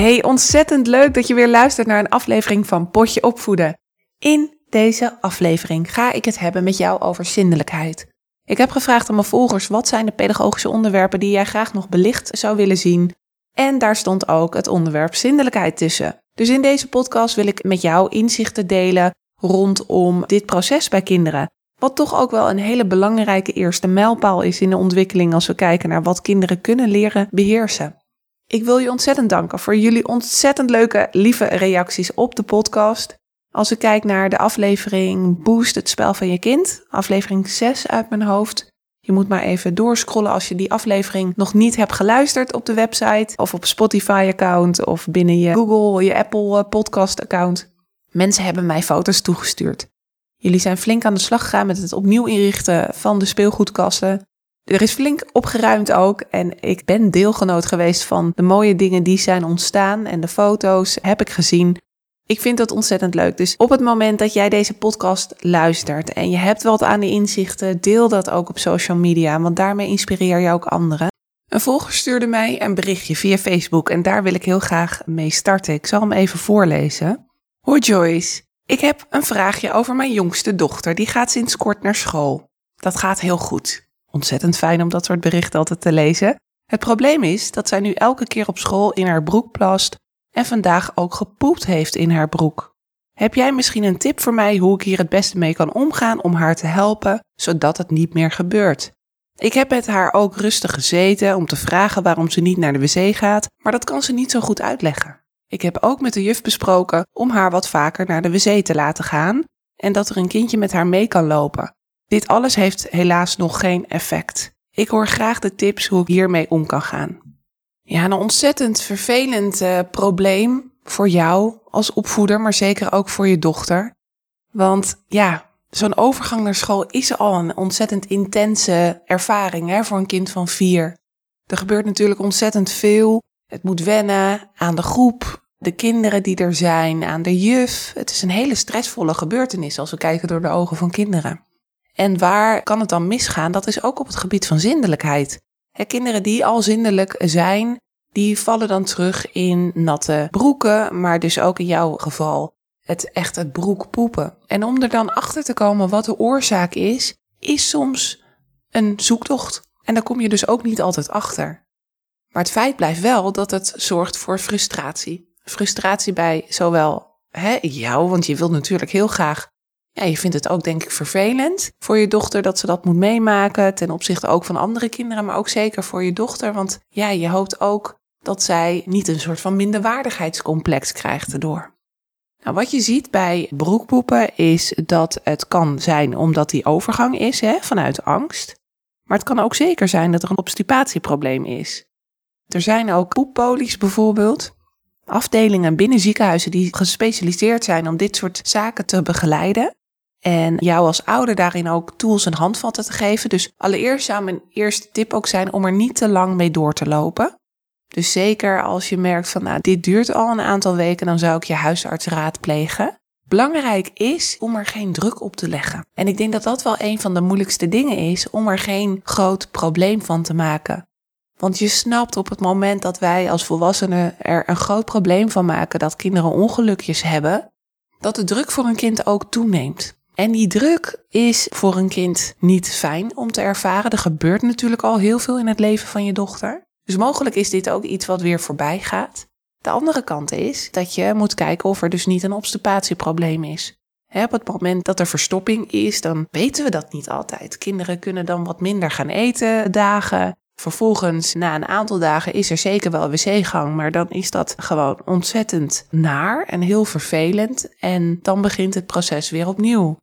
Hey, ontzettend leuk dat je weer luistert naar een aflevering van Potje Opvoeden. In deze aflevering ga ik het hebben met jou over zindelijkheid. Ik heb gevraagd aan mijn volgers wat zijn de pedagogische onderwerpen die jij graag nog belicht zou willen zien. En daar stond ook het onderwerp zindelijkheid tussen. Dus in deze podcast wil ik met jou inzichten delen rondom dit proces bij kinderen. Wat toch ook wel een hele belangrijke eerste mijlpaal is in de ontwikkeling als we kijken naar wat kinderen kunnen leren beheersen. Ik wil je ontzettend danken voor jullie ontzettend leuke, lieve reacties op de podcast. Als ik kijk naar de aflevering Boost het spel van je kind, aflevering 6 uit mijn hoofd. Je moet maar even doorscrollen als je die aflevering nog niet hebt geluisterd op de website of op Spotify-account of binnen je Google, je Apple eh, podcast-account. Mensen hebben mij foto's toegestuurd. Jullie zijn flink aan de slag gegaan met het opnieuw inrichten van de speelgoedkasten. Er is flink opgeruimd ook en ik ben deelgenoot geweest van de mooie dingen die zijn ontstaan en de foto's heb ik gezien. Ik vind dat ontzettend leuk. Dus op het moment dat jij deze podcast luistert en je hebt wat aan de inzichten, deel dat ook op social media, want daarmee inspireer je ook anderen. Een volger stuurde mij een berichtje via Facebook en daar wil ik heel graag mee starten. Ik zal hem even voorlezen. Hoi Joyce, ik heb een vraagje over mijn jongste dochter. Die gaat sinds kort naar school. Dat gaat heel goed. Ontzettend fijn om dat soort berichten altijd te lezen. Het probleem is dat zij nu elke keer op school in haar broek plast en vandaag ook gepoept heeft in haar broek. Heb jij misschien een tip voor mij hoe ik hier het beste mee kan omgaan om haar te helpen, zodat het niet meer gebeurt? Ik heb met haar ook rustig gezeten om te vragen waarom ze niet naar de wc gaat, maar dat kan ze niet zo goed uitleggen. Ik heb ook met de juf besproken om haar wat vaker naar de wc te laten gaan en dat er een kindje met haar mee kan lopen. Dit alles heeft helaas nog geen effect. Ik hoor graag de tips hoe ik hiermee om kan gaan. Ja, een ontzettend vervelend uh, probleem voor jou als opvoeder, maar zeker ook voor je dochter. Want ja, zo'n overgang naar school is al een ontzettend intense ervaring hè, voor een kind van vier. Er gebeurt natuurlijk ontzettend veel. Het moet wennen aan de groep, de kinderen die er zijn, aan de juf. Het is een hele stressvolle gebeurtenis als we kijken door de ogen van kinderen. En waar kan het dan misgaan? Dat is ook op het gebied van zindelijkheid kinderen die al zindelijk zijn, die vallen dan terug in natte broeken, maar dus ook in jouw geval het echt het broek poepen. En om er dan achter te komen wat de oorzaak is, is soms een zoektocht. En daar kom je dus ook niet altijd achter. Maar het feit blijft wel dat het zorgt voor frustratie. Frustratie bij zowel hè, jou, want je wilt natuurlijk heel graag je vindt het ook denk ik vervelend voor je dochter dat ze dat moet meemaken. Ten opzichte ook van andere kinderen, maar ook zeker voor je dochter. Want ja, je hoopt ook dat zij niet een soort van minderwaardigheidscomplex krijgt erdoor. Nou, wat je ziet bij broekpoepen is dat het kan zijn omdat die overgang is hè, vanuit angst. Maar het kan ook zeker zijn dat er een obstipatieprobleem is. Er zijn ook poeppolies bijvoorbeeld. Afdelingen binnen ziekenhuizen die gespecialiseerd zijn om dit soort zaken te begeleiden. En jou als ouder daarin ook tools en handvatten te geven. Dus allereerst zou mijn eerste tip ook zijn om er niet te lang mee door te lopen. Dus zeker als je merkt van nou, dit duurt al een aantal weken, dan zou ik je huisarts raadplegen. Belangrijk is om er geen druk op te leggen. En ik denk dat dat wel een van de moeilijkste dingen is, om er geen groot probleem van te maken. Want je snapt op het moment dat wij als volwassenen er een groot probleem van maken dat kinderen ongelukjes hebben, dat de druk voor een kind ook toeneemt. En die druk is voor een kind niet fijn om te ervaren. Er gebeurt natuurlijk al heel veel in het leven van je dochter. Dus mogelijk is dit ook iets wat weer voorbij gaat. De andere kant is dat je moet kijken of er dus niet een obstipatieprobleem is. op het moment dat er verstopping is, dan weten we dat niet altijd. Kinderen kunnen dan wat minder gaan eten dagen. Vervolgens, na een aantal dagen, is er zeker wel wc-gang, maar dan is dat gewoon ontzettend naar en heel vervelend. En dan begint het proces weer opnieuw.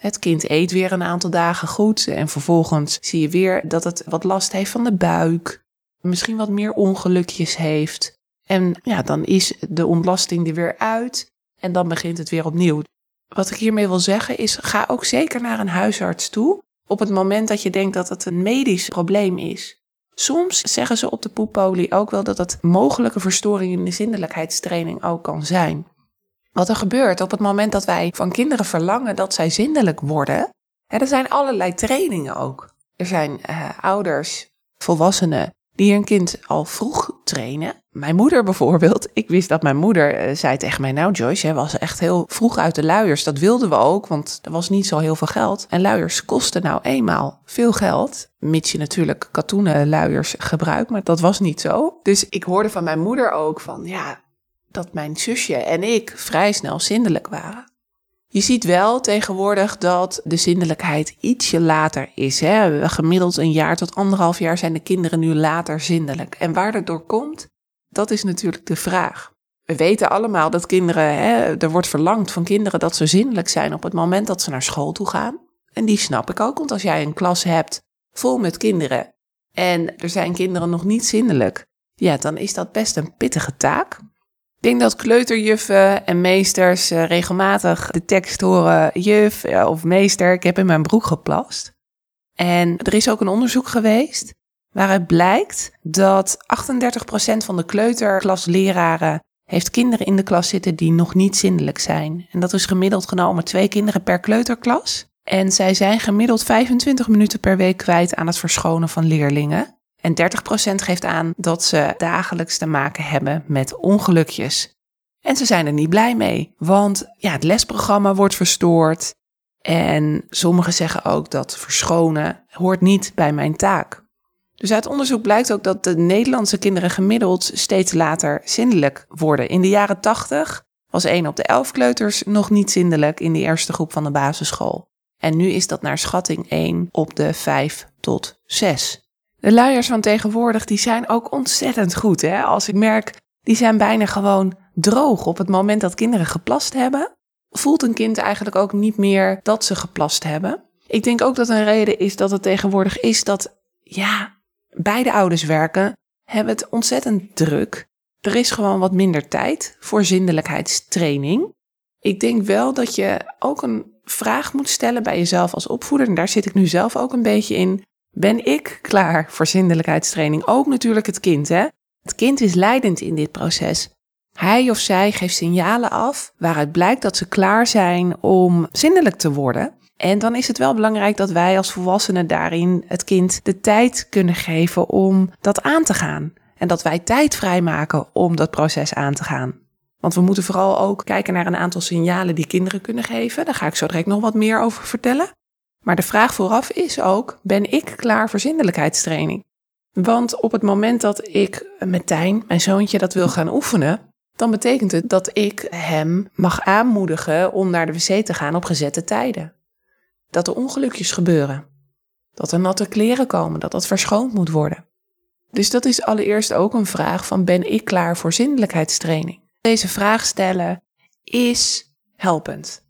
Het kind eet weer een aantal dagen goed en vervolgens zie je weer dat het wat last heeft van de buik, misschien wat meer ongelukjes heeft. En ja, dan is de ontlasting er weer uit en dan begint het weer opnieuw. Wat ik hiermee wil zeggen is, ga ook zeker naar een huisarts toe op het moment dat je denkt dat het een medisch probleem is. Soms zeggen ze op de poepolie ook wel dat het mogelijke verstoring in de zindelijkheidstraining ook kan zijn. Wat er gebeurt op het moment dat wij van kinderen verlangen dat zij zindelijk worden, er zijn allerlei trainingen ook. Er zijn uh, ouders, volwassenen, die hun kind al vroeg trainen. Mijn moeder bijvoorbeeld. Ik wist dat mijn moeder uh, zei tegen mij: Nou, Joyce, jij was echt heel vroeg uit de luiers. Dat wilden we ook, want er was niet zo heel veel geld. En luiers kosten nou eenmaal veel geld. Mits je natuurlijk katoenen luiers gebruikt, maar dat was niet zo. Dus ik hoorde van mijn moeder ook van: Ja, dat mijn zusje en ik vrij snel zindelijk waren. Je ziet wel tegenwoordig dat de zindelijkheid ietsje later is. Hè? Gemiddeld een jaar tot anderhalf jaar zijn de kinderen nu later zindelijk. En waar dat door komt, dat is natuurlijk de vraag. We weten allemaal dat kinderen, hè, er wordt verlangd van kinderen dat ze zindelijk zijn op het moment dat ze naar school toe gaan. En die snap ik ook, want als jij een klas hebt vol met kinderen en er zijn kinderen nog niet zindelijk, ja, dan is dat best een pittige taak. Ik denk dat kleuterjuffen en meesters eh, regelmatig de tekst horen: juf of meester, ik heb in mijn broek geplast. En er is ook een onderzoek geweest waaruit blijkt dat 38% van de kleuterklasleraren heeft kinderen in de klas zitten die nog niet zindelijk zijn. En dat is gemiddeld genomen twee kinderen per kleuterklas. En zij zijn gemiddeld 25 minuten per week kwijt aan het verschonen van leerlingen. En 30% geeft aan dat ze dagelijks te maken hebben met ongelukjes. En ze zijn er niet blij mee, want ja, het lesprogramma wordt verstoord. En sommigen zeggen ook dat verschonen hoort niet bij mijn taak. Dus uit onderzoek blijkt ook dat de Nederlandse kinderen gemiddeld steeds later zindelijk worden. In de jaren 80 was 1 op de 11 kleuters nog niet zindelijk in de eerste groep van de basisschool. En nu is dat naar schatting 1 op de 5 tot 6. De luiers van tegenwoordig die zijn ook ontzettend goed. Hè? Als ik merk, die zijn bijna gewoon droog op het moment dat kinderen geplast hebben. Voelt een kind eigenlijk ook niet meer dat ze geplast hebben. Ik denk ook dat een reden is dat het tegenwoordig is dat, ja, beide ouders werken, hebben het ontzettend druk. Er is gewoon wat minder tijd voor zindelijkheidstraining. Ik denk wel dat je ook een vraag moet stellen bij jezelf als opvoeder. En daar zit ik nu zelf ook een beetje in. Ben ik klaar voor zindelijkheidstraining? Ook natuurlijk het kind, hè? Het kind is leidend in dit proces. Hij of zij geeft signalen af waaruit blijkt dat ze klaar zijn om zindelijk te worden. En dan is het wel belangrijk dat wij als volwassenen daarin het kind de tijd kunnen geven om dat aan te gaan. En dat wij tijd vrijmaken om dat proces aan te gaan. Want we moeten vooral ook kijken naar een aantal signalen die kinderen kunnen geven. Daar ga ik zo direct nog wat meer over vertellen. Maar de vraag vooraf is ook: ben ik klaar voor zindelijkheidstraining? Want op het moment dat ik met Tijn, mijn zoontje, dat wil gaan oefenen, dan betekent het dat ik hem mag aanmoedigen om naar de wc te gaan op gezette tijden. Dat er ongelukjes gebeuren. Dat er natte kleren komen, dat dat verschoond moet worden. Dus dat is allereerst ook een vraag van ben ik klaar voor zindelijkheidstraining? Deze vraag stellen is helpend.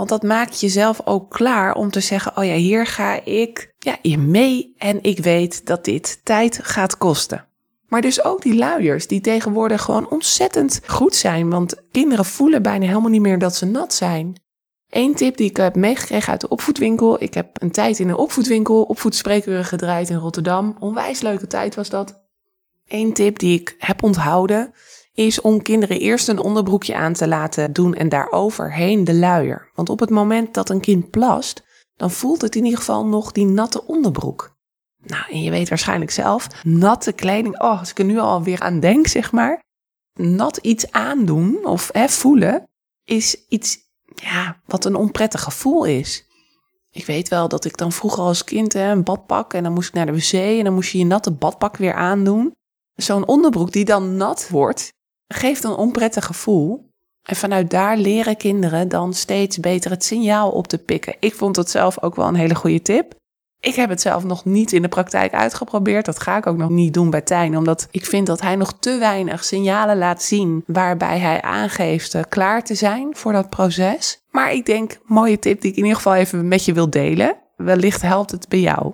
Want dat maakt jezelf ook klaar om te zeggen: Oh ja, hier ga ik ja, in mee en ik weet dat dit tijd gaat kosten. Maar dus ook die luiers, die tegenwoordig gewoon ontzettend goed zijn. Want kinderen voelen bijna helemaal niet meer dat ze nat zijn. Eén tip die ik heb meegekregen uit de opvoedwinkel. Ik heb een tijd in een opvoedwinkel, opvoedspreekuren gedraaid in Rotterdam. Onwijs leuke tijd was dat. Eén tip die ik heb onthouden is om kinderen eerst een onderbroekje aan te laten doen en daaroverheen de luier. Want op het moment dat een kind plast, dan voelt het in ieder geval nog die natte onderbroek. Nou, en je weet waarschijnlijk zelf, natte kleding, oh, als ik er nu alweer aan denk, zeg maar. Nat iets aandoen of hè, voelen is iets ja, wat een onprettig gevoel is. Ik weet wel dat ik dan vroeger als kind hè, een badpak en dan moest ik naar de wc en dan moest je je natte badpak weer aandoen. Zo'n onderbroek die dan nat wordt, geeft een onprettig gevoel. En vanuit daar leren kinderen dan steeds beter het signaal op te pikken. Ik vond dat zelf ook wel een hele goede tip. Ik heb het zelf nog niet in de praktijk uitgeprobeerd. Dat ga ik ook nog niet doen bij Tijn, omdat ik vind dat hij nog te weinig signalen laat zien waarbij hij aangeeft uh, klaar te zijn voor dat proces. Maar ik denk, mooie tip die ik in ieder geval even met je wil delen. Wellicht helpt het bij jou.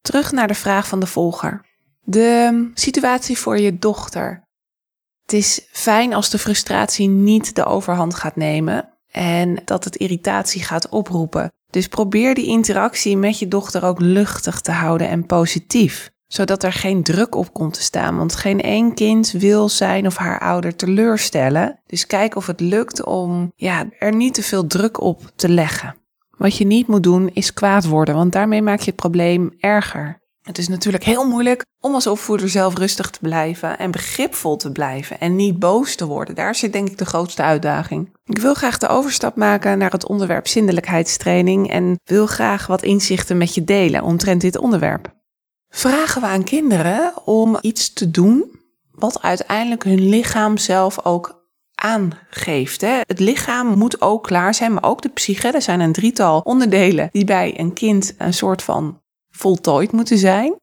Terug naar de vraag van de volger. De situatie voor je dochter. Het is fijn als de frustratie niet de overhand gaat nemen en dat het irritatie gaat oproepen. Dus probeer die interactie met je dochter ook luchtig te houden en positief zodat er geen druk op komt te staan. Want geen één kind wil zijn of haar ouder teleurstellen. Dus kijk of het lukt om ja, er niet te veel druk op te leggen. Wat je niet moet doen is kwaad worden, want daarmee maak je het probleem erger. Het is natuurlijk heel moeilijk om als opvoeder zelf rustig te blijven en begripvol te blijven en niet boos te worden. Daar zit denk ik de grootste uitdaging. Ik wil graag de overstap maken naar het onderwerp zindelijkheidstraining en wil graag wat inzichten met je delen omtrent dit onderwerp. Vragen we aan kinderen om iets te doen wat uiteindelijk hun lichaam zelf ook aangeeft. Hè. Het lichaam moet ook klaar zijn, maar ook de psyche. Er zijn een drietal onderdelen die bij een kind een soort van voltooid moeten zijn.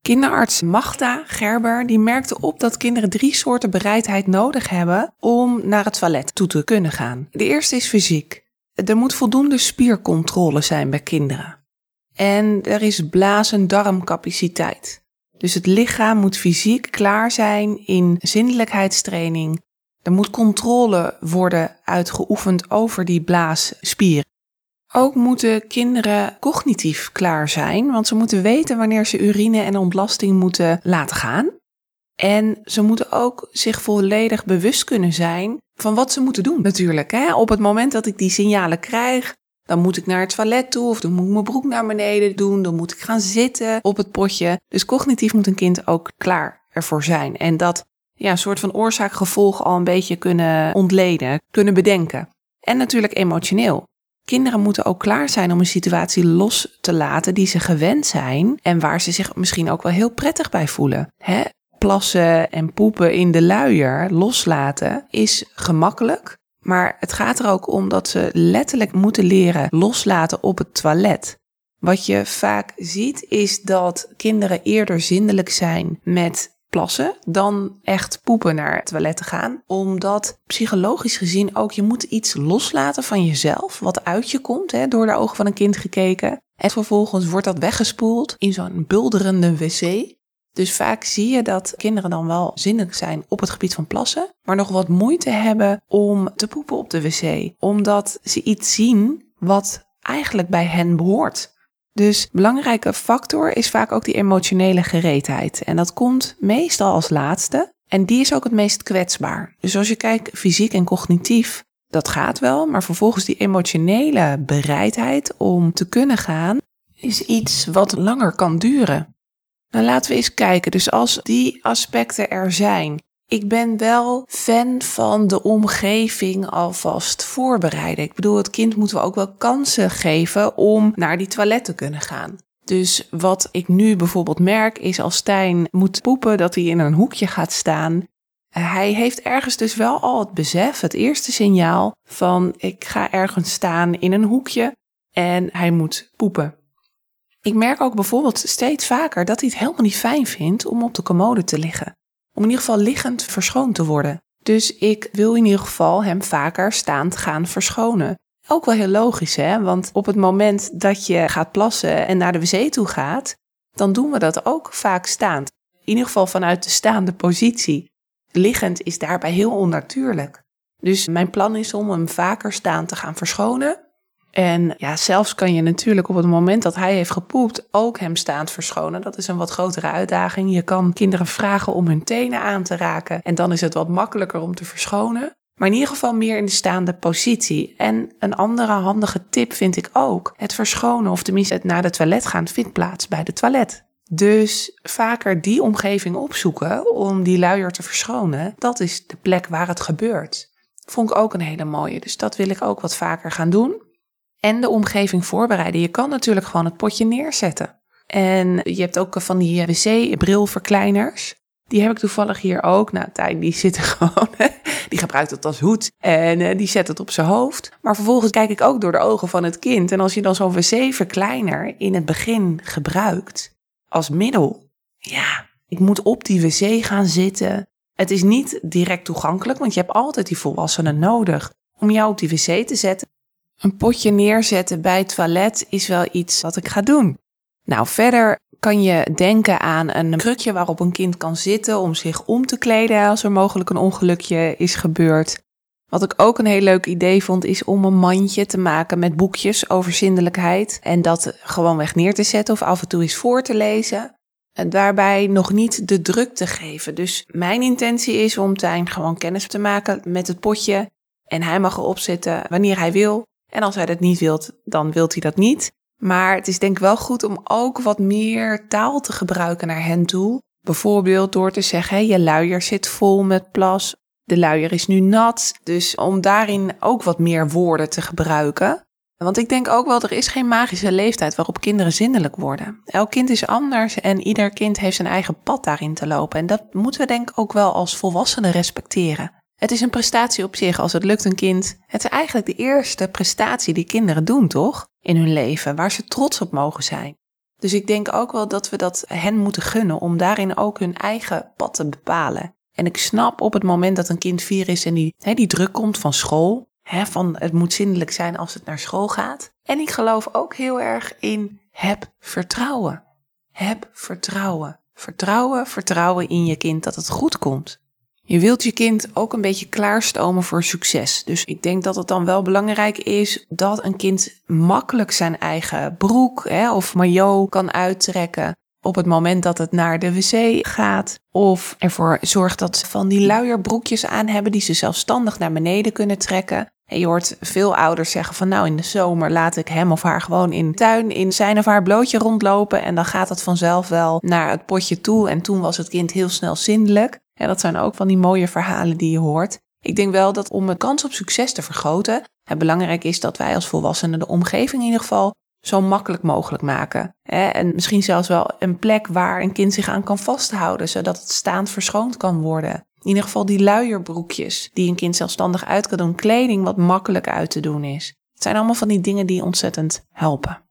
Kinderarts Magda Gerber die merkte op dat kinderen drie soorten bereidheid nodig hebben om naar het toilet toe te kunnen gaan. De eerste is fysiek. Er moet voldoende spiercontrole zijn bij kinderen. En er is blaas- en darmcapaciteit. Dus het lichaam moet fysiek klaar zijn in zindelijkheidstraining. Er moet controle worden uitgeoefend over die blaasspier. Ook moeten kinderen cognitief klaar zijn, want ze moeten weten wanneer ze urine en ontlasting moeten laten gaan. En ze moeten ook zich volledig bewust kunnen zijn van wat ze moeten doen, natuurlijk. Hè? Op het moment dat ik die signalen krijg, dan moet ik naar het toilet toe of dan moet ik mijn broek naar beneden doen. Dan moet ik gaan zitten op het potje. Dus cognitief moet een kind ook klaar ervoor zijn. En dat ja, een soort van oorzaak-gevolg al een beetje kunnen ontleden, kunnen bedenken. En natuurlijk emotioneel. Kinderen moeten ook klaar zijn om een situatie los te laten die ze gewend zijn en waar ze zich misschien ook wel heel prettig bij voelen. Hè? Plassen en poepen in de luier loslaten is gemakkelijk, maar het gaat er ook om dat ze letterlijk moeten leren loslaten op het toilet. Wat je vaak ziet is dat kinderen eerder zindelijk zijn met plassen dan echt poepen naar het toilet te gaan. Omdat psychologisch gezien ook je moet iets loslaten van jezelf, wat uit je komt, hè, door de ogen van een kind gekeken. En vervolgens wordt dat weggespoeld in zo'n bulderende wc. Dus vaak zie je dat kinderen dan wel zinnig zijn op het gebied van plassen, maar nog wat moeite hebben om te poepen op de wc, omdat ze iets zien wat eigenlijk bij hen behoort. Dus belangrijke factor is vaak ook die emotionele gereedheid. En dat komt meestal als laatste. En die is ook het meest kwetsbaar. Dus als je kijkt fysiek en cognitief, dat gaat wel. Maar vervolgens die emotionele bereidheid om te kunnen gaan, is iets wat langer kan duren. Nou, laten we eens kijken. Dus als die aspecten er zijn, ik ben wel fan van de omgeving alvast voorbereiden. Ik bedoel, het kind moeten we ook wel kansen geven om naar die toilet te kunnen gaan. Dus wat ik nu bijvoorbeeld merk is als Stijn moet poepen dat hij in een hoekje gaat staan. Hij heeft ergens dus wel al het besef, het eerste signaal van ik ga ergens staan in een hoekje en hij moet poepen. Ik merk ook bijvoorbeeld steeds vaker dat hij het helemaal niet fijn vindt om op de commode te liggen. Om in ieder geval liggend verschoond te worden. Dus ik wil in ieder geval hem vaker staand gaan verschonen. Ook wel heel logisch, hè? Want op het moment dat je gaat plassen en naar de wc toe gaat, dan doen we dat ook vaak staand. In ieder geval vanuit de staande positie. Liggend is daarbij heel onnatuurlijk. Dus mijn plan is om hem vaker staand te gaan verschonen. En ja, zelfs kan je natuurlijk op het moment dat hij heeft gepoept ook hem staand verschonen. Dat is een wat grotere uitdaging. Je kan kinderen vragen om hun tenen aan te raken en dan is het wat makkelijker om te verschonen. Maar in ieder geval meer in de staande positie. En een andere handige tip vind ik ook. Het verschonen of tenminste het naar de toilet gaan vindt plaats bij de toilet. Dus vaker die omgeving opzoeken om die luier te verschonen. Dat is de plek waar het gebeurt. Vond ik ook een hele mooie. Dus dat wil ik ook wat vaker gaan doen en de omgeving voorbereiden. Je kan natuurlijk gewoon het potje neerzetten. En je hebt ook van die wc-brilverkleiners. Die heb ik toevallig hier ook. Nou, Tijn, die zitten gewoon Die gebruikt het als hoed en eh, die zet het op zijn hoofd. Maar vervolgens kijk ik ook door de ogen van het kind. En als je dan zo'n wc-verkleiner in het begin gebruikt als middel, ja, ik moet op die wc gaan zitten. Het is niet direct toegankelijk, want je hebt altijd die volwassenen nodig om jou op die wc te zetten. Een potje neerzetten bij het toilet is wel iets wat ik ga doen. Nou, verder kan je denken aan een krukje waarop een kind kan zitten om zich om te kleden als er mogelijk een ongelukje is gebeurd. Wat ik ook een heel leuk idee vond, is om een mandje te maken met boekjes over zindelijkheid en dat gewoon weg neer te zetten of af en toe eens voor te lezen. En daarbij nog niet de druk te geven. Dus mijn intentie is om Tijn gewoon kennis te maken met het potje. En hij mag erop zitten wanneer hij wil. En als hij dat niet wilt, dan wilt hij dat niet. Maar het is denk ik wel goed om ook wat meer taal te gebruiken naar hen toe. Bijvoorbeeld door te zeggen, je luier zit vol met plas. De luier is nu nat. Dus om daarin ook wat meer woorden te gebruiken. Want ik denk ook wel, er is geen magische leeftijd waarop kinderen zindelijk worden. Elk kind is anders en ieder kind heeft zijn eigen pad daarin te lopen. En dat moeten we denk ik ook wel als volwassenen respecteren. Het is een prestatie op zich als het lukt een kind. Het is eigenlijk de eerste prestatie die kinderen doen, toch? In hun leven, waar ze trots op mogen zijn. Dus ik denk ook wel dat we dat hen moeten gunnen om daarin ook hun eigen pad te bepalen. En ik snap op het moment dat een kind vier is en die, die druk komt van school, hè, van het moet zindelijk zijn als het naar school gaat. En ik geloof ook heel erg in heb vertrouwen. Heb vertrouwen. Vertrouwen, vertrouwen in je kind dat het goed komt. Je wilt je kind ook een beetje klaarstomen voor succes. Dus ik denk dat het dan wel belangrijk is dat een kind makkelijk zijn eigen broek hè, of maillot kan uittrekken op het moment dat het naar de wc gaat. Of ervoor zorgt dat ze van die luierbroekjes aan hebben die ze zelfstandig naar beneden kunnen trekken. Je hoort veel ouders zeggen van nou in de zomer laat ik hem of haar gewoon in tuin in zijn of haar blootje rondlopen en dan gaat het vanzelf wel naar het potje toe en toen was het kind heel snel zindelijk. Dat zijn ook van die mooie verhalen die je hoort. Ik denk wel dat om de kans op succes te vergroten, het belangrijk is dat wij als volwassenen de omgeving in ieder geval zo makkelijk mogelijk maken. En misschien zelfs wel een plek waar een kind zich aan kan vasthouden, zodat het staand verschoond kan worden. In ieder geval die luierbroekjes die een kind zelfstandig uit kan doen, kleding wat makkelijk uit te doen is. Het zijn allemaal van die dingen die ontzettend helpen.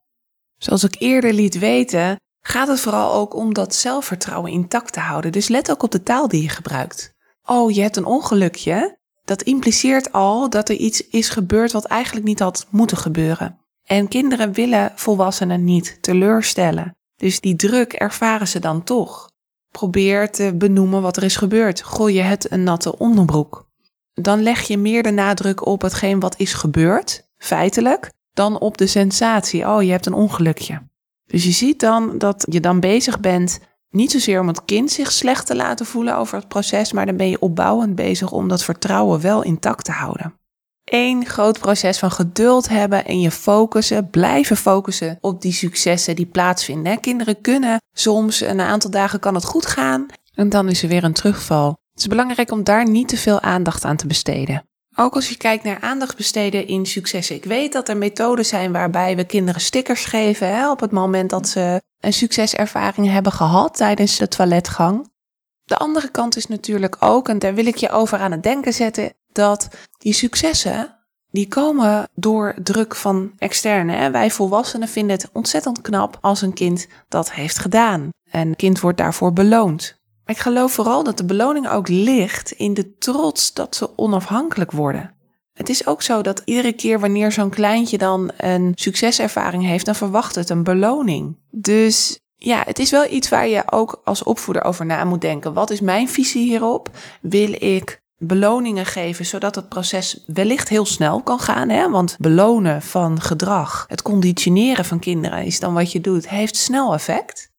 Zoals ik eerder liet weten, gaat het vooral ook om dat zelfvertrouwen intact te houden. Dus let ook op de taal die je gebruikt. Oh, je hebt een ongelukje. Dat impliceert al dat er iets is gebeurd wat eigenlijk niet had moeten gebeuren. En kinderen willen volwassenen niet teleurstellen. Dus die druk ervaren ze dan toch. Probeer te benoemen wat er is gebeurd. Gooi je het een natte onderbroek. Dan leg je meer de nadruk op hetgeen wat is gebeurd, feitelijk, dan op de sensatie. Oh, je hebt een ongelukje. Dus je ziet dan dat je dan bezig bent, niet zozeer om het kind zich slecht te laten voelen over het proces, maar dan ben je opbouwend bezig om dat vertrouwen wel intact te houden. Eén groot proces van geduld hebben en je focussen, blijven focussen op die successen die plaatsvinden. Kinderen kunnen soms een aantal dagen kan het goed gaan en dan is er weer een terugval. Het is belangrijk om daar niet te veel aandacht aan te besteden. Ook als je kijkt naar aandacht besteden in successen. Ik weet dat er methoden zijn waarbij we kinderen stickers geven hè, op het moment dat ze een succeservaring hebben gehad tijdens de toiletgang. De andere kant is natuurlijk ook, en daar wil ik je over aan het denken zetten, dat die successen, die komen door druk van externe. Wij volwassenen vinden het ontzettend knap als een kind dat heeft gedaan. En een kind wordt daarvoor beloond. Ik geloof vooral dat de beloning ook ligt in de trots dat ze onafhankelijk worden. Het is ook zo dat iedere keer wanneer zo'n kleintje dan een succeservaring heeft, dan verwacht het een beloning. Dus ja, het is wel iets waar je ook als opvoeder over na moet denken. Wat is mijn visie hierop? Wil ik beloningen geven, zodat het proces wellicht heel snel kan gaan. Hè? Want belonen van gedrag, het conditioneren van kinderen is dan wat je doet, heeft snel effect.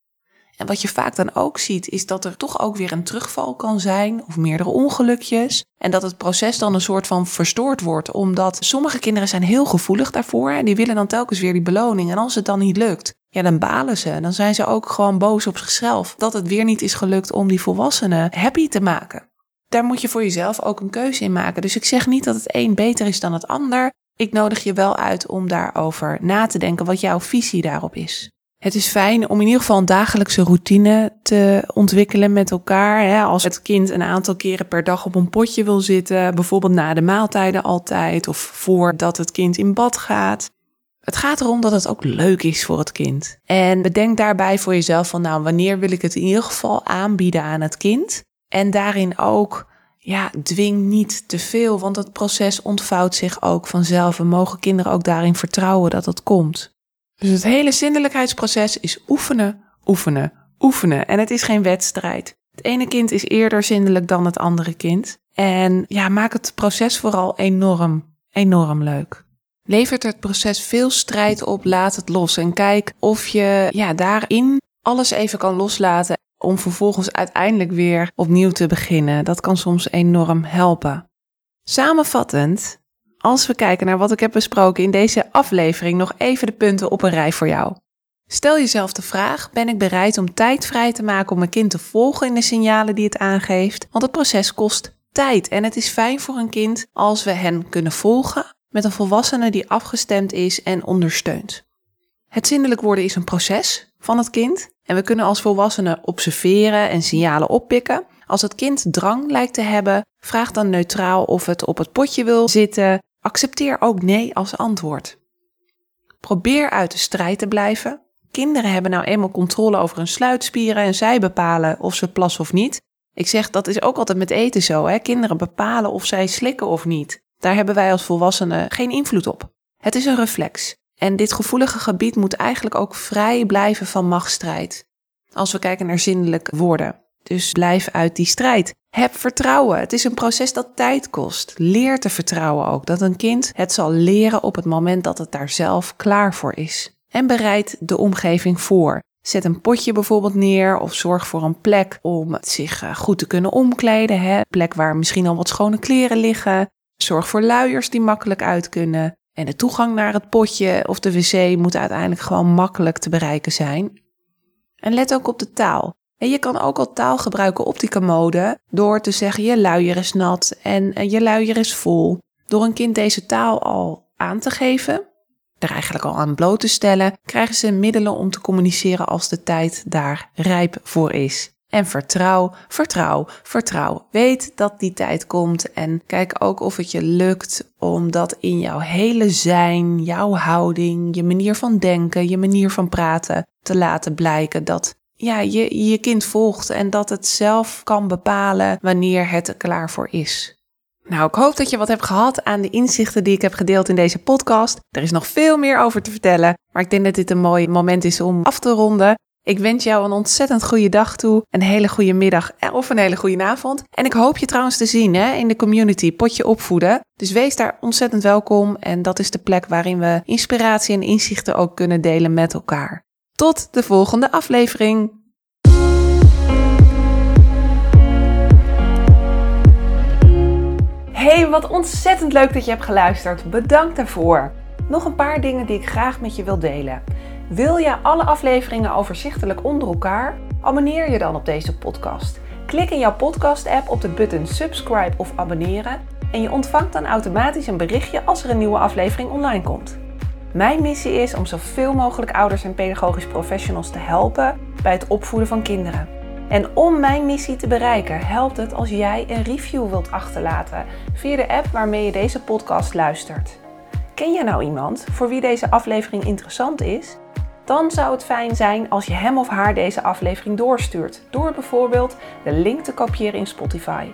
En wat je vaak dan ook ziet, is dat er toch ook weer een terugval kan zijn of meerdere ongelukjes. En dat het proces dan een soort van verstoord wordt, omdat sommige kinderen zijn heel gevoelig daarvoor en die willen dan telkens weer die beloning. En als het dan niet lukt, ja, dan balen ze. Dan zijn ze ook gewoon boos op zichzelf dat het weer niet is gelukt om die volwassenen happy te maken. Daar moet je voor jezelf ook een keuze in maken. Dus ik zeg niet dat het een beter is dan het ander. Ik nodig je wel uit om daarover na te denken wat jouw visie daarop is. Het is fijn om in ieder geval een dagelijkse routine te ontwikkelen met elkaar. Als het kind een aantal keren per dag op een potje wil zitten, bijvoorbeeld na de maaltijden altijd of voordat het kind in bad gaat. Het gaat erom dat het ook leuk is voor het kind. En bedenk daarbij voor jezelf van nou, wanneer wil ik het in ieder geval aanbieden aan het kind? En daarin ook, ja, dwing niet te veel, want het proces ontvouwt zich ook vanzelf. We mogen kinderen ook daarin vertrouwen dat het komt. Dus het hele zindelijkheidsproces is oefenen, oefenen, oefenen. En het is geen wedstrijd. Het ene kind is eerder zindelijk dan het andere kind. En ja, maak het proces vooral enorm, enorm leuk. Levert het proces veel strijd op, laat het los. En kijk of je ja, daarin alles even kan loslaten om vervolgens uiteindelijk weer opnieuw te beginnen. Dat kan soms enorm helpen. Samenvattend, als we kijken naar wat ik heb besproken in deze aflevering, nog even de punten op een rij voor jou. Stel jezelf de vraag: ben ik bereid om tijd vrij te maken om mijn kind te volgen in de signalen die het aangeeft? Want het proces kost tijd en het is fijn voor een kind als we hen kunnen volgen met een volwassene die afgestemd is en ondersteunt. Het zindelijk worden is een proces van het kind en we kunnen als volwassenen observeren en signalen oppikken. Als het kind drang lijkt te hebben, vraag dan neutraal of het op het potje wil zitten. Accepteer ook nee als antwoord. Probeer uit de strijd te blijven. Kinderen hebben nou eenmaal controle over hun sluitspieren en zij bepalen of ze plassen of niet. Ik zeg dat is ook altijd met eten zo. Hè? Kinderen bepalen of zij slikken of niet. Daar hebben wij als volwassenen geen invloed op. Het is een reflex. En dit gevoelige gebied moet eigenlijk ook vrij blijven van machtsstrijd. Als we kijken naar zinnelijk woorden. Dus blijf uit die strijd. Heb vertrouwen. Het is een proces dat tijd kost. Leer te vertrouwen ook. Dat een kind het zal leren op het moment dat het daar zelf klaar voor is. En bereid de omgeving voor. Zet een potje bijvoorbeeld neer of zorg voor een plek om zich eh, goed te kunnen omkleden. Hè? Plek waar misschien al wat schone kleren liggen. Zorg voor luiers die makkelijk uit kunnen. En de toegang naar het potje of de wc moet uiteindelijk gewoon makkelijk te bereiken zijn. En let ook op de taal. En je kan ook al taal gebruiken op die commode door te zeggen je luier is nat en je luier is vol. Door een kind deze taal al aan te geven, er eigenlijk al aan bloot te stellen, krijgen ze middelen om te communiceren als de tijd daar rijp voor is. En vertrouw, vertrouw, vertrouw. Weet dat die tijd komt en kijk ook of het je lukt om dat in jouw hele zijn, jouw houding, je manier van denken, je manier van praten te laten blijken dat ja, je je kind volgt en dat het zelf kan bepalen wanneer het er klaar voor is. Nou, ik hoop dat je wat hebt gehad aan de inzichten die ik heb gedeeld in deze podcast. Er is nog veel meer over te vertellen, maar ik denk dat dit een mooi moment is om af te ronden. Ik wens jou een ontzettend goede dag toe, een hele goede middag of een hele goede avond. En ik hoop je trouwens te zien hè, in de community Potje Opvoeden. Dus wees daar ontzettend welkom en dat is de plek waarin we inspiratie en inzichten ook kunnen delen met elkaar. Tot de volgende aflevering. Hey, wat ontzettend leuk dat je hebt geluisterd. Bedankt daarvoor. Nog een paar dingen die ik graag met je wil delen. Wil je alle afleveringen overzichtelijk onder elkaar? Abonneer je dan op deze podcast. Klik in jouw podcast-app op de button subscribe of abonneren en je ontvangt dan automatisch een berichtje als er een nieuwe aflevering online komt. Mijn missie is om zoveel mogelijk ouders en pedagogisch professionals te helpen bij het opvoeden van kinderen. En om mijn missie te bereiken, helpt het als jij een review wilt achterlaten via de app waarmee je deze podcast luistert. Ken je nou iemand voor wie deze aflevering interessant is? Dan zou het fijn zijn als je hem of haar deze aflevering doorstuurt, door bijvoorbeeld de link te kopiëren in Spotify.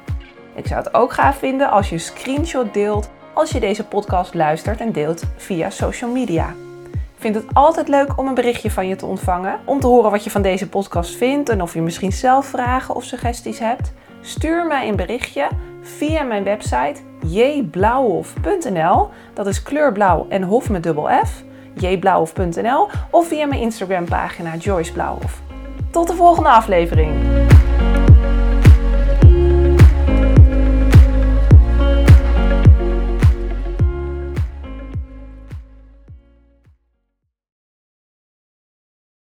Ik zou het ook gaaf vinden als je een screenshot deelt als je deze podcast luistert en deelt via social media. Ik vind het altijd leuk om een berichtje van je te ontvangen, om te horen wat je van deze podcast vindt en of je misschien zelf vragen of suggesties hebt. Stuur mij een berichtje via mijn website jblauwhof.nl. Dat is kleurblauw en hof met dubbel F. jblauwhof.nl of via mijn Instagram pagina Joyce Blauwhof. Tot de volgende aflevering.